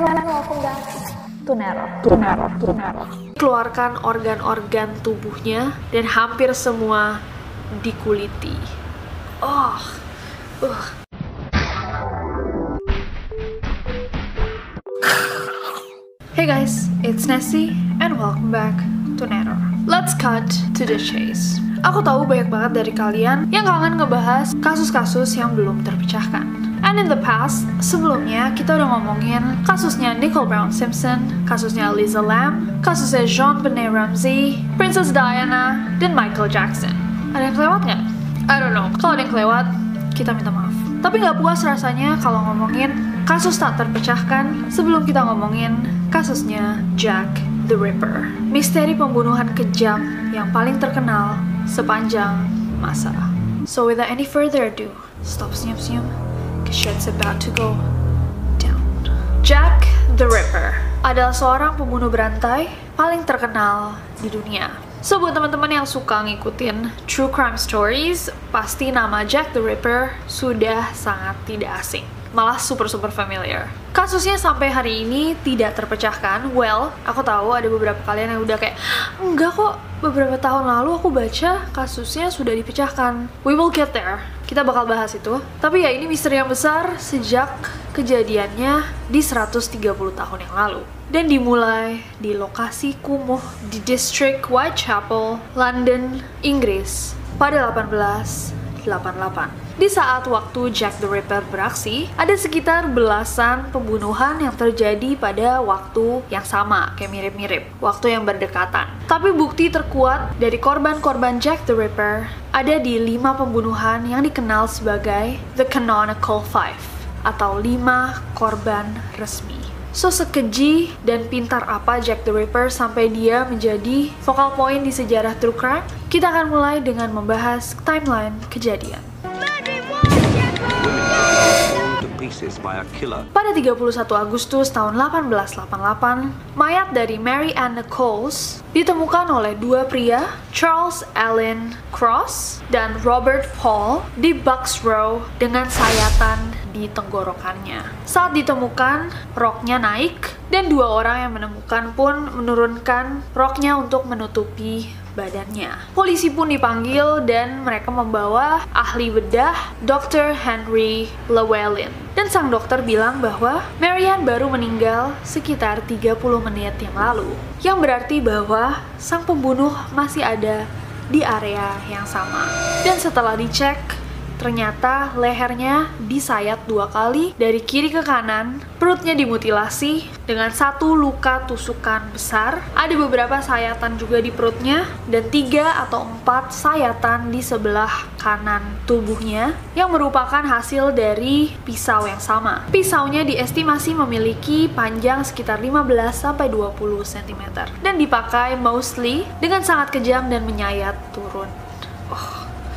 Nero. keluarkan organ-organ tubuhnya dan hampir semua dikuliti. Oh, uh. Hey guys, it's Nessie and welcome back to Nero. Let's cut to the chase. Aku tahu banyak banget dari kalian yang kangen ngebahas kasus-kasus yang belum terpecahkan. And in the past, sebelumnya kita udah ngomongin kasusnya Nicole Brown Simpson, kasusnya Lisa Lam, kasusnya Jean Benet Ramsey, Princess Diana, dan Michael Jackson. Ada yang kelewat nggak? I don't know. Kalau ada yang kelewat, kita minta maaf. Tapi nggak puas rasanya kalau ngomongin kasus tak terpecahkan sebelum kita ngomongin kasusnya Jack the Ripper. Misteri pembunuhan kejam yang paling terkenal sepanjang masa. So without any further ado, stop senyum-senyum, shit's about to go down. Jack the Ripper adalah seorang pembunuh berantai paling terkenal di dunia. So buat teman-teman yang suka ngikutin true crime stories, pasti nama Jack the Ripper sudah sangat tidak asing. Malah super-super familiar. Kasusnya sampai hari ini tidak terpecahkan. Well, aku tahu ada beberapa kalian yang udah kayak, enggak kok, beberapa tahun lalu aku baca kasusnya sudah dipecahkan. We will get there. Kita bakal bahas itu. Tapi ya ini misteri yang besar sejak kejadiannya di 130 tahun yang lalu. Dan dimulai di lokasi kumuh di distrik Whitechapel, London, Inggris pada 1888. Di saat waktu Jack the Ripper beraksi, ada sekitar belasan pembunuhan yang terjadi pada waktu yang sama, kayak mirip-mirip, waktu yang berdekatan. Tapi bukti terkuat dari korban-korban Jack the Ripper ada di lima pembunuhan yang dikenal sebagai The Canonical Five, atau lima korban resmi. So sekeji dan pintar apa Jack the Ripper sampai dia menjadi vokal point di sejarah true crime? Kita akan mulai dengan membahas timeline kejadian. Pada 31 Agustus tahun 1888, mayat dari Mary Ann Nichols ditemukan oleh dua pria, Charles Allen Cross dan Robert Paul, di Bucks Row dengan sayatan di tenggorokannya. Saat ditemukan, roknya naik dan dua orang yang menemukan pun menurunkan roknya untuk menutupi badannya. Polisi pun dipanggil dan mereka membawa ahli bedah Dr. Henry Llewellyn. Dan sang dokter bilang bahwa Marianne baru meninggal sekitar 30 menit yang lalu. Yang berarti bahwa sang pembunuh masih ada di area yang sama. Dan setelah dicek, Ternyata lehernya disayat dua kali dari kiri ke kanan, perutnya dimutilasi dengan satu luka tusukan besar, ada beberapa sayatan juga di perutnya, dan tiga atau empat sayatan di sebelah kanan tubuhnya yang merupakan hasil dari pisau yang sama. Pisaunya diestimasi memiliki panjang sekitar 15-20 cm dan dipakai mostly dengan sangat kejam dan menyayat turun.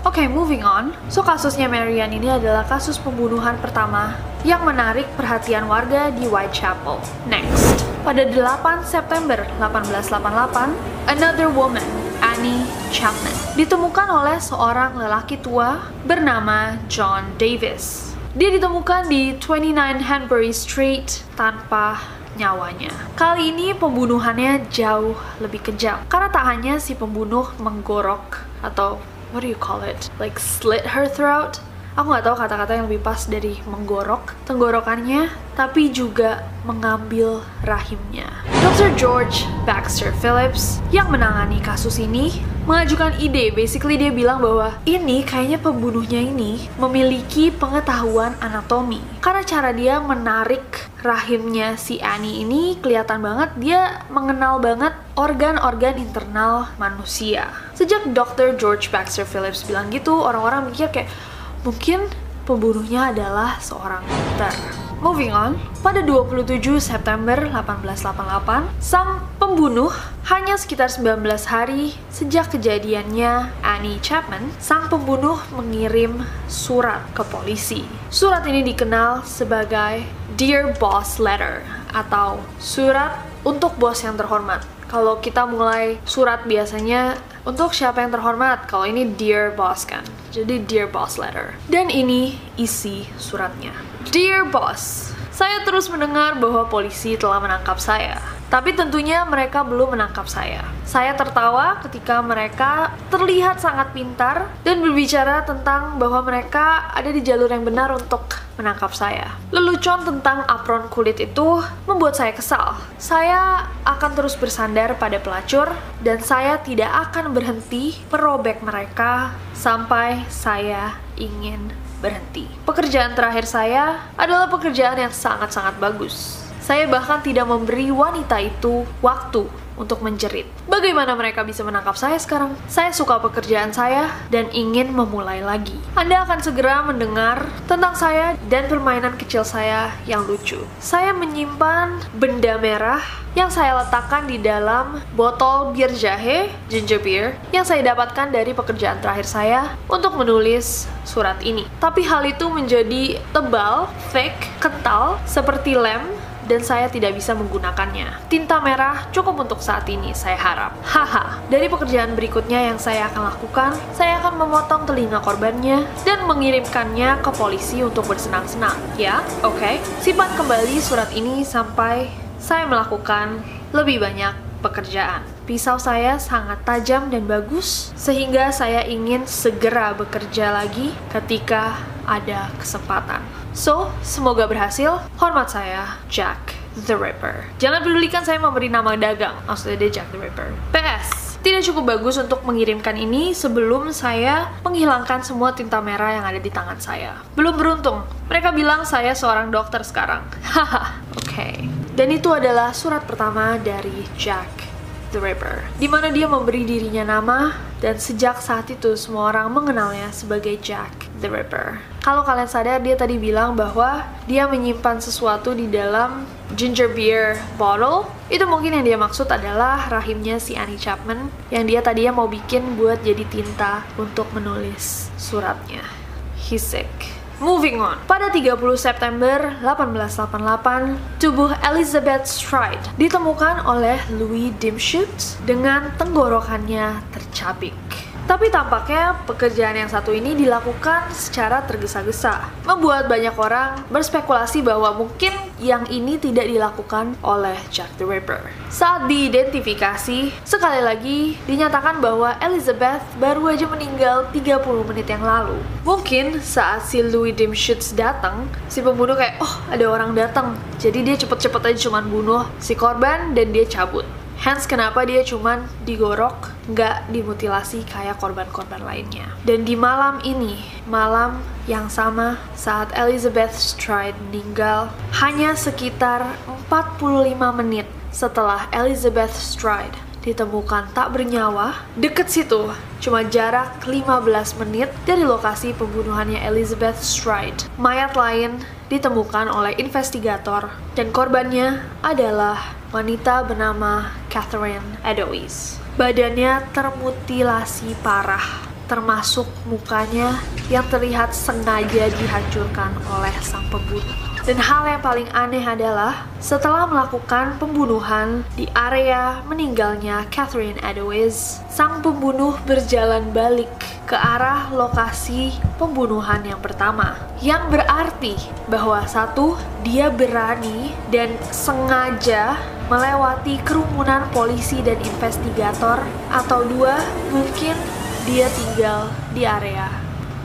Oke, okay, moving on. So, kasusnya Marian ini adalah kasus pembunuhan pertama yang menarik perhatian warga di Whitechapel. Next, pada 8 September 1888, another woman, Annie Chapman, ditemukan oleh seorang lelaki tua bernama John Davis. Dia ditemukan di 29 Hanbury Street tanpa nyawanya. Kali ini pembunuhannya jauh lebih kejam karena tak hanya si pembunuh menggorok atau what do you call it? Like slit her throat aku nggak tahu kata-kata yang lebih pas dari menggorok tenggorokannya, tapi juga mengambil rahimnya. Dr. George Baxter Phillips yang menangani kasus ini mengajukan ide. Basically dia bilang bahwa ini kayaknya pembunuhnya ini memiliki pengetahuan anatomi. Karena cara dia menarik rahimnya si Annie ini kelihatan banget dia mengenal banget organ-organ internal manusia. Sejak Dr. George Baxter Phillips bilang gitu, orang-orang mikir kayak mungkin pembunuhnya adalah seorang dokter. Moving on, pada 27 September 1888, sang pembunuh hanya sekitar 19 hari sejak kejadiannya Annie Chapman, sang pembunuh mengirim surat ke polisi. Surat ini dikenal sebagai Dear Boss Letter atau surat untuk bos yang terhormat. Kalau kita mulai surat biasanya untuk siapa yang terhormat, kalau ini Dear Boss kan. Jadi Dear Boss Letter. Dan ini isi suratnya. Dear Boss, saya terus mendengar bahwa polisi telah menangkap saya. Tapi tentunya mereka belum menangkap saya. Saya tertawa ketika mereka terlihat sangat pintar dan berbicara tentang bahwa mereka ada di jalur yang benar untuk menangkap saya. Lelucon tentang apron kulit itu membuat saya kesal. Saya akan terus bersandar pada pelacur dan saya tidak akan berhenti merobek mereka sampai saya ingin berhenti. Pekerjaan terakhir saya adalah pekerjaan yang sangat-sangat bagus. Saya bahkan tidak memberi wanita itu waktu untuk menjerit. Bagaimana mereka bisa menangkap saya sekarang? Saya suka pekerjaan saya dan ingin memulai lagi. Anda akan segera mendengar tentang saya dan permainan kecil saya yang lucu. Saya menyimpan benda merah yang saya letakkan di dalam botol bir jahe, ginger beer, yang saya dapatkan dari pekerjaan terakhir saya untuk menulis surat ini. Tapi hal itu menjadi tebal, fake, kental, seperti lem, dan saya tidak bisa menggunakannya. Tinta merah cukup untuk saat ini, saya harap. Haha, dari pekerjaan berikutnya yang saya akan lakukan, saya akan memotong telinga korbannya dan mengirimkannya ke polisi untuk bersenang-senang. Ya, oke. Okay. Simpan kembali surat ini sampai saya melakukan lebih banyak pekerjaan. Pisau saya sangat tajam dan bagus, sehingga saya ingin segera bekerja lagi ketika ada kesempatan. So, semoga berhasil. Hormat saya, Jack the Ripper. Jangan pedulikan saya memberi nama dagang, maksudnya dia Jack the Ripper. PS, tidak cukup bagus untuk mengirimkan ini sebelum saya menghilangkan semua tinta merah yang ada di tangan saya. Belum beruntung, mereka bilang saya seorang dokter sekarang. Haha, oke. Okay. Dan itu adalah surat pertama dari Jack the Ripper, di mana dia memberi dirinya nama dan sejak saat itu semua orang mengenalnya sebagai Jack the Ripper. Kalau kalian sadar dia tadi bilang bahwa dia menyimpan sesuatu di dalam ginger beer bottle. Itu mungkin yang dia maksud adalah rahimnya si Annie Chapman yang dia tadinya mau bikin buat jadi tinta untuk menulis suratnya. He's sick. Moving on, pada 30 September 1888, tubuh Elizabeth Stride ditemukan oleh Louis Dimschutz dengan tenggorokannya tercabik. Tapi tampaknya pekerjaan yang satu ini dilakukan secara tergesa-gesa, membuat banyak orang berspekulasi bahwa mungkin yang ini tidak dilakukan oleh Jack the Ripper. Saat diidentifikasi, sekali lagi dinyatakan bahwa Elizabeth baru aja meninggal 30 menit yang lalu. Mungkin saat si Louis Dimschutz datang, si pembunuh kayak, oh ada orang datang, jadi dia cepet-cepet aja cuman bunuh si korban dan dia cabut. Hence kenapa dia cuman digorok, nggak dimutilasi kayak korban-korban lainnya. Dan di malam ini, malam yang sama saat Elizabeth Stride meninggal, hanya sekitar 45 menit setelah Elizabeth Stride ditemukan tak bernyawa, deket situ cuma jarak 15 menit dari lokasi pembunuhannya Elizabeth Stride. Mayat lain ditemukan oleh investigator dan korbannya adalah wanita bernama Catherine Edois. Badannya termutilasi parah, termasuk mukanya yang terlihat sengaja dihancurkan oleh sang pembunuh. Dan hal yang paling aneh adalah setelah melakukan pembunuhan di area meninggalnya Catherine Edois, sang pembunuh berjalan balik ke arah lokasi pembunuhan yang pertama. Yang berarti bahwa satu, dia berani dan sengaja melewati kerumunan polisi dan investigator atau dua, mungkin dia tinggal di area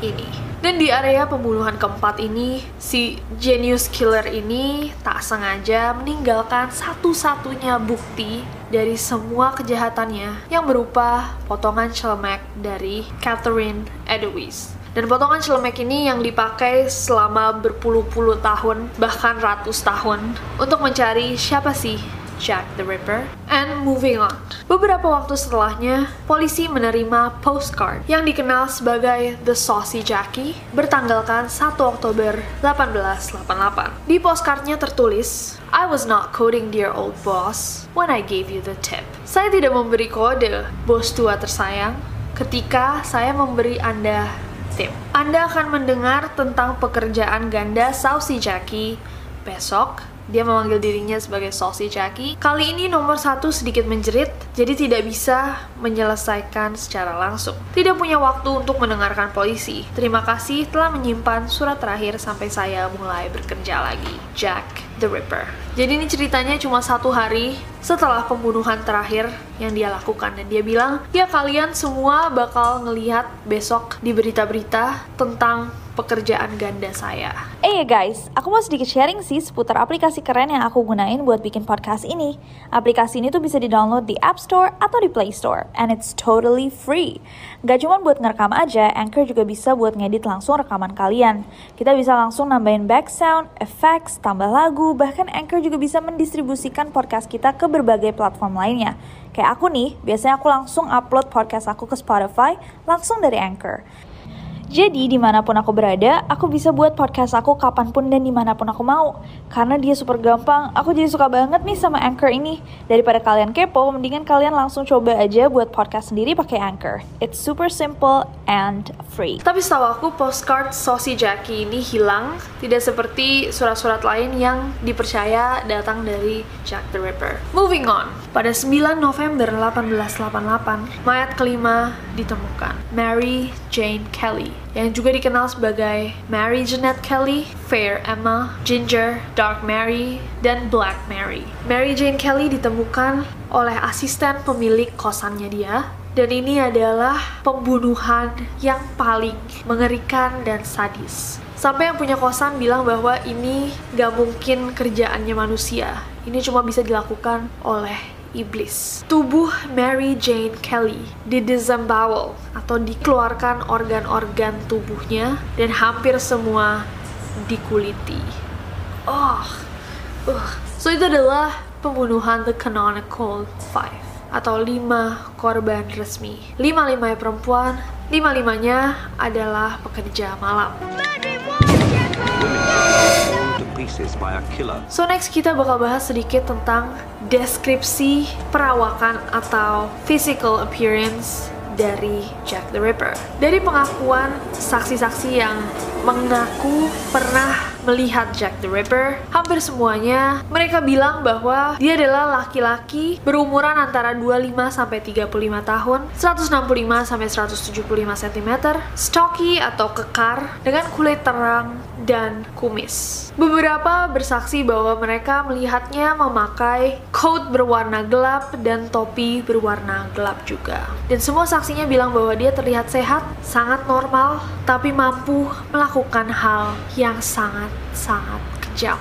ini. Dan di area pembunuhan keempat ini, si genius killer ini tak sengaja meninggalkan satu-satunya bukti dari semua kejahatannya yang berupa potongan celemek dari Catherine Edelweiss. Dan potongan celemek ini yang dipakai selama berpuluh-puluh tahun, bahkan ratus tahun, untuk mencari siapa sih Jack the Ripper. And moving on. Beberapa waktu setelahnya, polisi menerima postcard yang dikenal sebagai The Saucy Jackie bertanggalkan 1 Oktober 1888. Di postcardnya tertulis, I was not coding dear old boss when I gave you the tip. Saya tidak memberi kode, bos tua tersayang, ketika saya memberi Anda tip. Anda akan mendengar tentang pekerjaan ganda Saucy Jackie besok dia memanggil dirinya sebagai Saucy Jackie. Kali ini nomor satu sedikit menjerit, jadi tidak bisa menyelesaikan secara langsung. Tidak punya waktu untuk mendengarkan polisi. Terima kasih telah menyimpan surat terakhir sampai saya mulai bekerja lagi. Jack the Ripper. Jadi ini ceritanya cuma satu hari setelah pembunuhan terakhir yang dia lakukan dan dia bilang ya kalian semua bakal ngelihat besok di berita-berita tentang pekerjaan ganda saya. Eh hey guys, aku mau sedikit sharing sih seputar aplikasi keren yang aku gunain buat bikin podcast ini. Aplikasi ini tuh bisa di-download di App Store atau di Play Store, and it's totally free. Gak cuma buat ngerekam aja, Anchor juga bisa buat ngedit langsung rekaman kalian. Kita bisa langsung nambahin back sound, effects, tambah lagu, bahkan Anchor juga bisa mendistribusikan podcast kita ke berbagai platform lainnya. Kayak aku nih, biasanya aku langsung upload podcast aku ke Spotify langsung dari Anchor. Jadi di mana pun aku berada, aku bisa buat podcast aku kapan pun dan di mana pun aku mau. Karena dia super gampang, aku jadi suka banget nih sama Anchor ini. Daripada kalian kepo, mendingan kalian langsung coba aja buat podcast sendiri pakai Anchor. It's super simple and free. Tapi setahu aku postcard Saucy Jackie ini hilang, tidak seperti surat-surat lain yang dipercaya datang dari Jack the Ripper. Moving on, pada 9 November 1888, mayat kelima ditemukan, Mary Jane Kelly yang juga dikenal sebagai Mary Jeanette Kelly, Fair Emma, Ginger, Dark Mary, dan Black Mary. Mary Jane Kelly ditemukan oleh asisten pemilik kosannya dia dan ini adalah pembunuhan yang paling mengerikan dan sadis. Sampai yang punya kosan bilang bahwa ini gak mungkin kerjaannya manusia. Ini cuma bisa dilakukan oleh iblis. Tubuh Mary Jane Kelly didisembowel atau dikeluarkan organ-organ tubuhnya dan hampir semua dikuliti. Oh, uh. so itu adalah pembunuhan The Canonical Five atau lima korban resmi. Lima-limanya perempuan, lima-limanya adalah pekerja malam. So next kita bakal bahas sedikit tentang deskripsi perawakan atau physical appearance dari Jack the Ripper. Dari pengakuan saksi-saksi yang mengaku pernah melihat Jack the Ripper, hampir semuanya mereka bilang bahwa dia adalah laki-laki berumuran antara 25 sampai 35 tahun, 165 sampai 175 cm, stocky atau kekar dengan kulit terang dan kumis. Beberapa bersaksi bahwa mereka melihatnya memakai coat berwarna gelap dan topi berwarna gelap juga. Dan semua saksinya bilang bahwa dia terlihat sehat, sangat normal, tapi mampu melakukan hal yang sangat sangat kejam.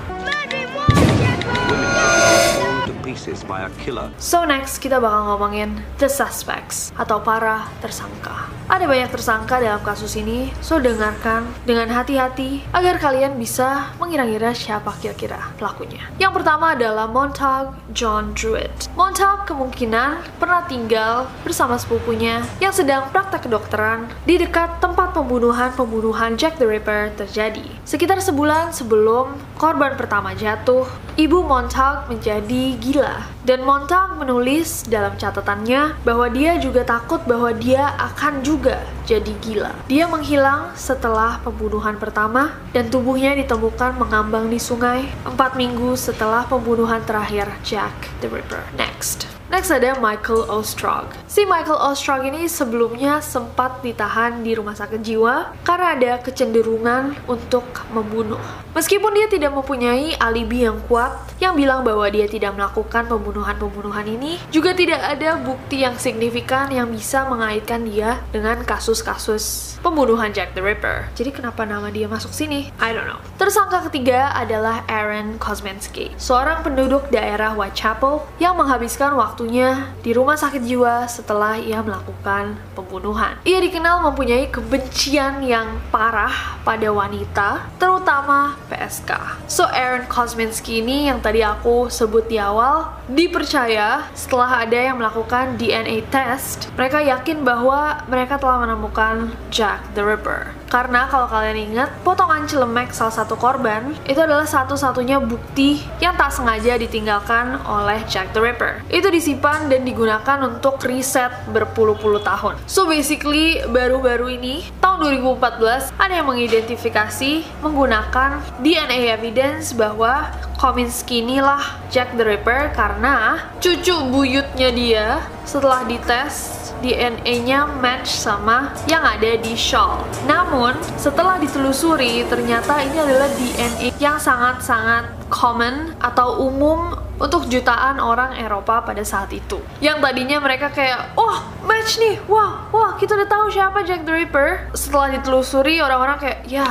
So next kita bakal ngomongin the suspects atau para tersangka. Ada banyak tersangka dalam kasus ini, so dengarkan dengan hati-hati agar kalian bisa mengira-ngira siapa kira-kira pelakunya. Yang pertama adalah Montague John Druitt. Montague kemungkinan pernah tinggal bersama sepupunya yang sedang praktek kedokteran di dekat tempat pembunuhan-pembunuhan Jack the Ripper terjadi. Sekitar sebulan sebelum korban pertama jatuh, ibu Montague menjadi gila dan Montag menulis dalam catatannya bahwa dia juga takut bahwa dia akan juga jadi gila. Dia menghilang setelah pembunuhan pertama dan tubuhnya ditemukan mengambang di sungai empat minggu setelah pembunuhan terakhir Jack the Ripper. Next. Next ada Michael Ostrog. Si Michael Ostrog ini sebelumnya sempat ditahan di rumah sakit jiwa karena ada kecenderungan untuk membunuh. Meskipun dia tidak mempunyai alibi yang kuat yang bilang bahwa dia tidak melakukan pembunuhan-pembunuhan ini, juga tidak ada bukti yang signifikan yang bisa mengaitkan dia dengan kasus-kasus pembunuhan Jack the Ripper. Jadi kenapa nama dia masuk sini? I don't know. Tersangka ketiga adalah Aaron Kosminski, seorang penduduk daerah Whitechapel yang menghabiskan waktunya di rumah sakit jiwa setelah ia melakukan pembunuhan. Ia dikenal mempunyai kebencian yang parah pada wanita, terutama PSK. So Aaron Kosminski ini yang tadi aku sebut di awal dipercaya setelah ada yang melakukan DNA test, mereka yakin bahwa mereka telah menemukan Jack the Ripper. Karena kalau kalian ingat, potongan celemek salah satu korban itu adalah satu-satunya bukti yang tak sengaja ditinggalkan oleh Jack the Ripper. Itu disimpan dan digunakan untuk riset berpuluh-puluh tahun. So basically, baru-baru ini, tahun 2014, ada yang mengidentifikasi menggunakan DNA evidence bahwa Kominsky inilah Jack the Ripper karena cucu buyutnya dia setelah dites DNA-nya match sama yang ada di shawl. Namun, setelah ditelusuri, ternyata ini adalah DNA yang sangat-sangat common atau umum untuk jutaan orang Eropa pada saat itu. Yang tadinya mereka kayak, oh match nih, wah, wah kita udah tahu siapa Jack the Ripper. Setelah ditelusuri, orang-orang kayak, ya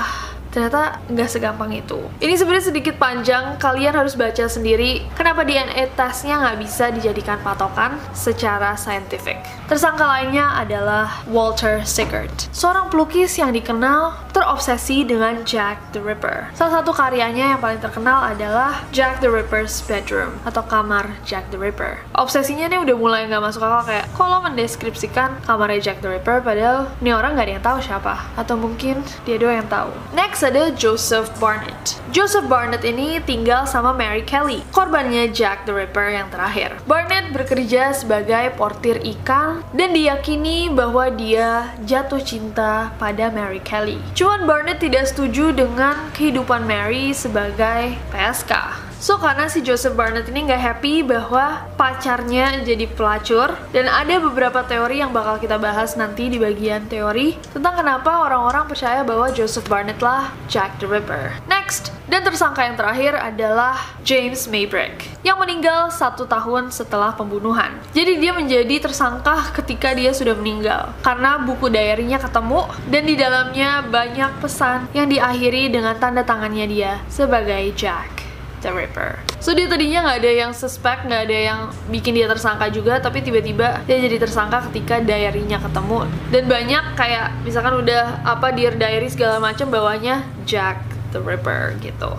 ternyata nggak segampang itu. Ini sebenarnya sedikit panjang, kalian harus baca sendiri kenapa DNA testnya nggak bisa dijadikan patokan secara saintifik. Tersangka lainnya adalah Walter Sickert, seorang pelukis yang dikenal terobsesi dengan Jack the Ripper. Salah satu karyanya yang paling terkenal adalah Jack the Ripper's Bedroom atau kamar Jack the Ripper. Obsesinya nih udah mulai nggak masuk akal kayak kalau mendeskripsikan kamarnya Jack the Ripper padahal ini orang nggak ada yang tahu siapa atau mungkin dia doang yang tahu. Next ada Joseph Barnett. Joseph Barnett ini tinggal sama Mary Kelly, korbannya Jack the Ripper yang terakhir. Barnett bekerja sebagai portir ikan dan diyakini bahwa dia jatuh cinta pada Mary Kelly. Cuman Barnett tidak setuju dengan kehidupan Mary sebagai PSK. So karena si Joseph Barnett ini nggak happy bahwa pacarnya jadi pelacur dan ada beberapa teori yang bakal kita bahas nanti di bagian teori tentang kenapa orang-orang percaya bahwa Joseph Barnett lah Jack the Ripper. Next, dan tersangka yang terakhir adalah James Maybrick yang meninggal satu tahun setelah pembunuhan. Jadi dia menjadi tersangka ketika dia sudah meninggal karena buku diary-nya ketemu dan di dalamnya banyak pesan yang diakhiri dengan tanda tangannya dia sebagai Jack the Ripper. So dia tadinya nggak ada yang suspect, nggak ada yang bikin dia tersangka juga, tapi tiba-tiba dia jadi tersangka ketika diary-nya ketemu. Dan banyak kayak misalkan udah apa dear diary segala macam bawahnya Jack the Ripper gitu.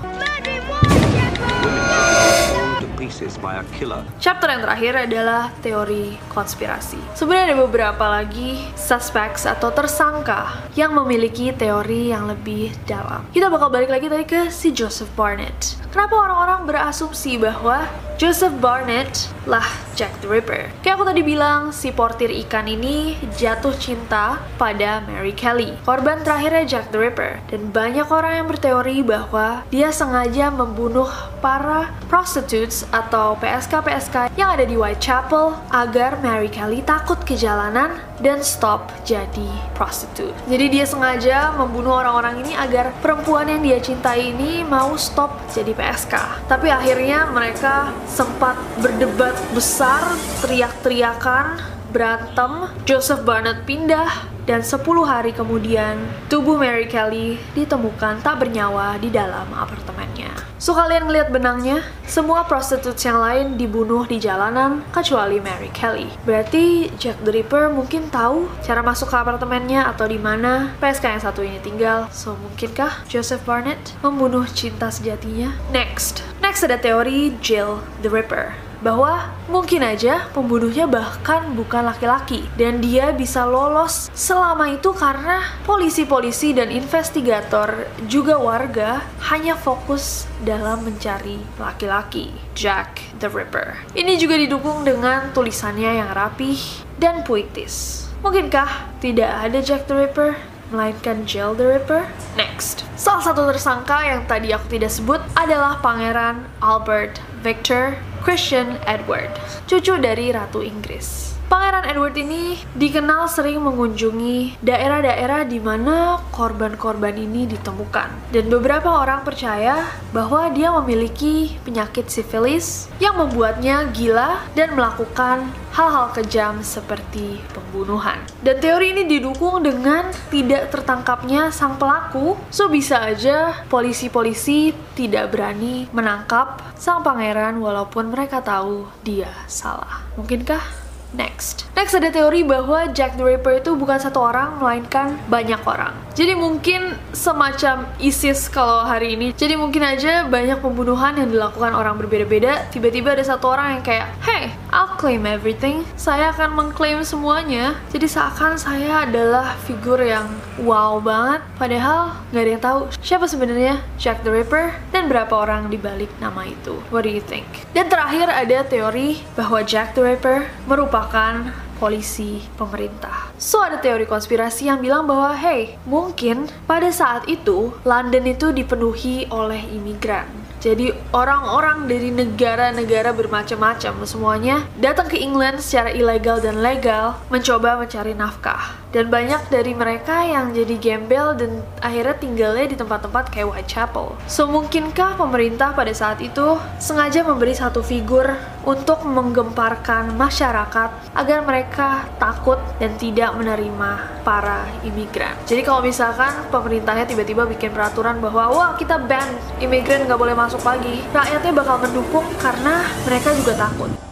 Chapter yang terakhir adalah teori konspirasi. Sebenarnya ada beberapa lagi suspects atau tersangka yang memiliki teori yang lebih dalam. Kita bakal balik lagi tadi ke si Joseph Barnett. Kenapa orang-orang berasumsi bahwa Joseph Barnett lah Jack the Ripper. Kayak aku tadi bilang, si portir ikan ini jatuh cinta pada Mary Kelly, korban terakhirnya Jack the Ripper. Dan banyak orang yang berteori bahwa dia sengaja membunuh para prostitutes atau PSK-PSK yang ada di Whitechapel agar Mary Kelly takut ke jalanan dan stop jadi prostitute. Jadi dia sengaja membunuh orang-orang ini agar perempuan yang dia cintai ini mau stop jadi PSK. Tapi akhirnya mereka sempat berdebat besar, teriak-teriakan, berantem, Joseph Barnett pindah, dan 10 hari kemudian tubuh Mary Kelly ditemukan tak bernyawa di dalam apartemennya. So kalian ngeliat benangnya? Semua prostitutes yang lain dibunuh di jalanan kecuali Mary Kelly. Berarti Jack the Ripper mungkin tahu cara masuk ke apartemennya atau di mana PSK yang satu ini tinggal. So mungkinkah Joseph Barnett membunuh cinta sejatinya? Next. Next ada teori Jill the Ripper bahwa mungkin aja pembunuhnya bahkan bukan laki-laki dan dia bisa lolos selama itu karena polisi-polisi dan investigator juga warga hanya fokus dalam mencari laki-laki Jack the Ripper. Ini juga didukung dengan tulisannya yang rapih dan puitis. Mungkinkah tidak ada Jack the Ripper? Melainkan Jill the Ripper? Next, salah satu tersangka yang tadi aku tidak sebut adalah Pangeran Albert Victor Christian Edward, cucu dari Ratu Inggris. Pangeran Edward ini dikenal sering mengunjungi daerah-daerah di mana korban-korban ini ditemukan. Dan beberapa orang percaya bahwa dia memiliki penyakit sifilis yang membuatnya gila dan melakukan hal-hal kejam seperti pembunuhan. Dan teori ini didukung dengan tidak tertangkapnya sang pelaku, so bisa aja polisi-polisi tidak berani menangkap sang pangeran walaupun mereka tahu dia salah. Mungkinkah Next. Next ada teori bahwa Jack the Ripper itu bukan satu orang, melainkan banyak orang. Jadi mungkin semacam ISIS kalau hari ini. Jadi mungkin aja banyak pembunuhan yang dilakukan orang berbeda-beda. Tiba-tiba ada satu orang yang kayak, hey, I'll claim everything. Saya akan mengklaim semuanya. Jadi seakan saya adalah figur yang wow banget. Padahal nggak ada yang tahu siapa sebenarnya Jack the Ripper dan berapa orang di balik nama itu. What do you think? Dan terakhir ada teori bahwa Jack the Ripper merupakan polisi pemerintah. So ada teori konspirasi yang bilang bahwa hey, mungkin pada saat itu London itu dipenuhi oleh imigran. Jadi orang-orang dari negara-negara bermacam-macam semuanya datang ke England secara ilegal dan legal mencoba mencari nafkah. Dan banyak dari mereka yang jadi gembel dan akhirnya tinggalnya di tempat-tempat kayak Whitechapel. So mungkinkah pemerintah pada saat itu sengaja memberi satu figur untuk menggemparkan masyarakat agar mereka takut dan tidak menerima para imigran. Jadi kalau misalkan pemerintahnya tiba-tiba bikin peraturan bahwa wah kita ban imigran nggak boleh masuk lagi, rakyatnya bakal mendukung karena mereka juga takut.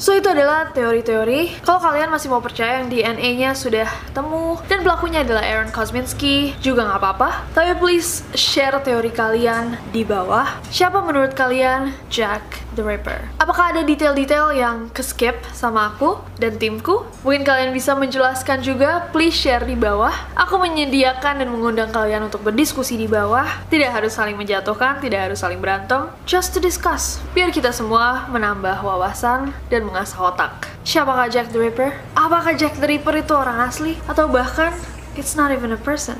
So itu adalah teori-teori. Kalau kalian masih mau percaya yang DNA-nya sudah temu dan pelakunya adalah Aaron Kosminski, juga nggak apa-apa. Tapi please share teori kalian di bawah. Siapa menurut kalian Jack the Ripper? Apakah ada detail-detail yang keskip sama aku dan timku? Mungkin kalian bisa menjelaskan juga. Please share di bawah. Aku menyediakan dan mengundang kalian untuk berdiskusi di bawah. Tidak harus saling menjatuhkan, tidak harus saling berantem. Just to discuss. Biar kita semua menambah wawasan dan mengasah otak. Siapakah Jack the Ripper? Apakah Jack the Ripper itu orang asli? Atau bahkan, it's not even a person?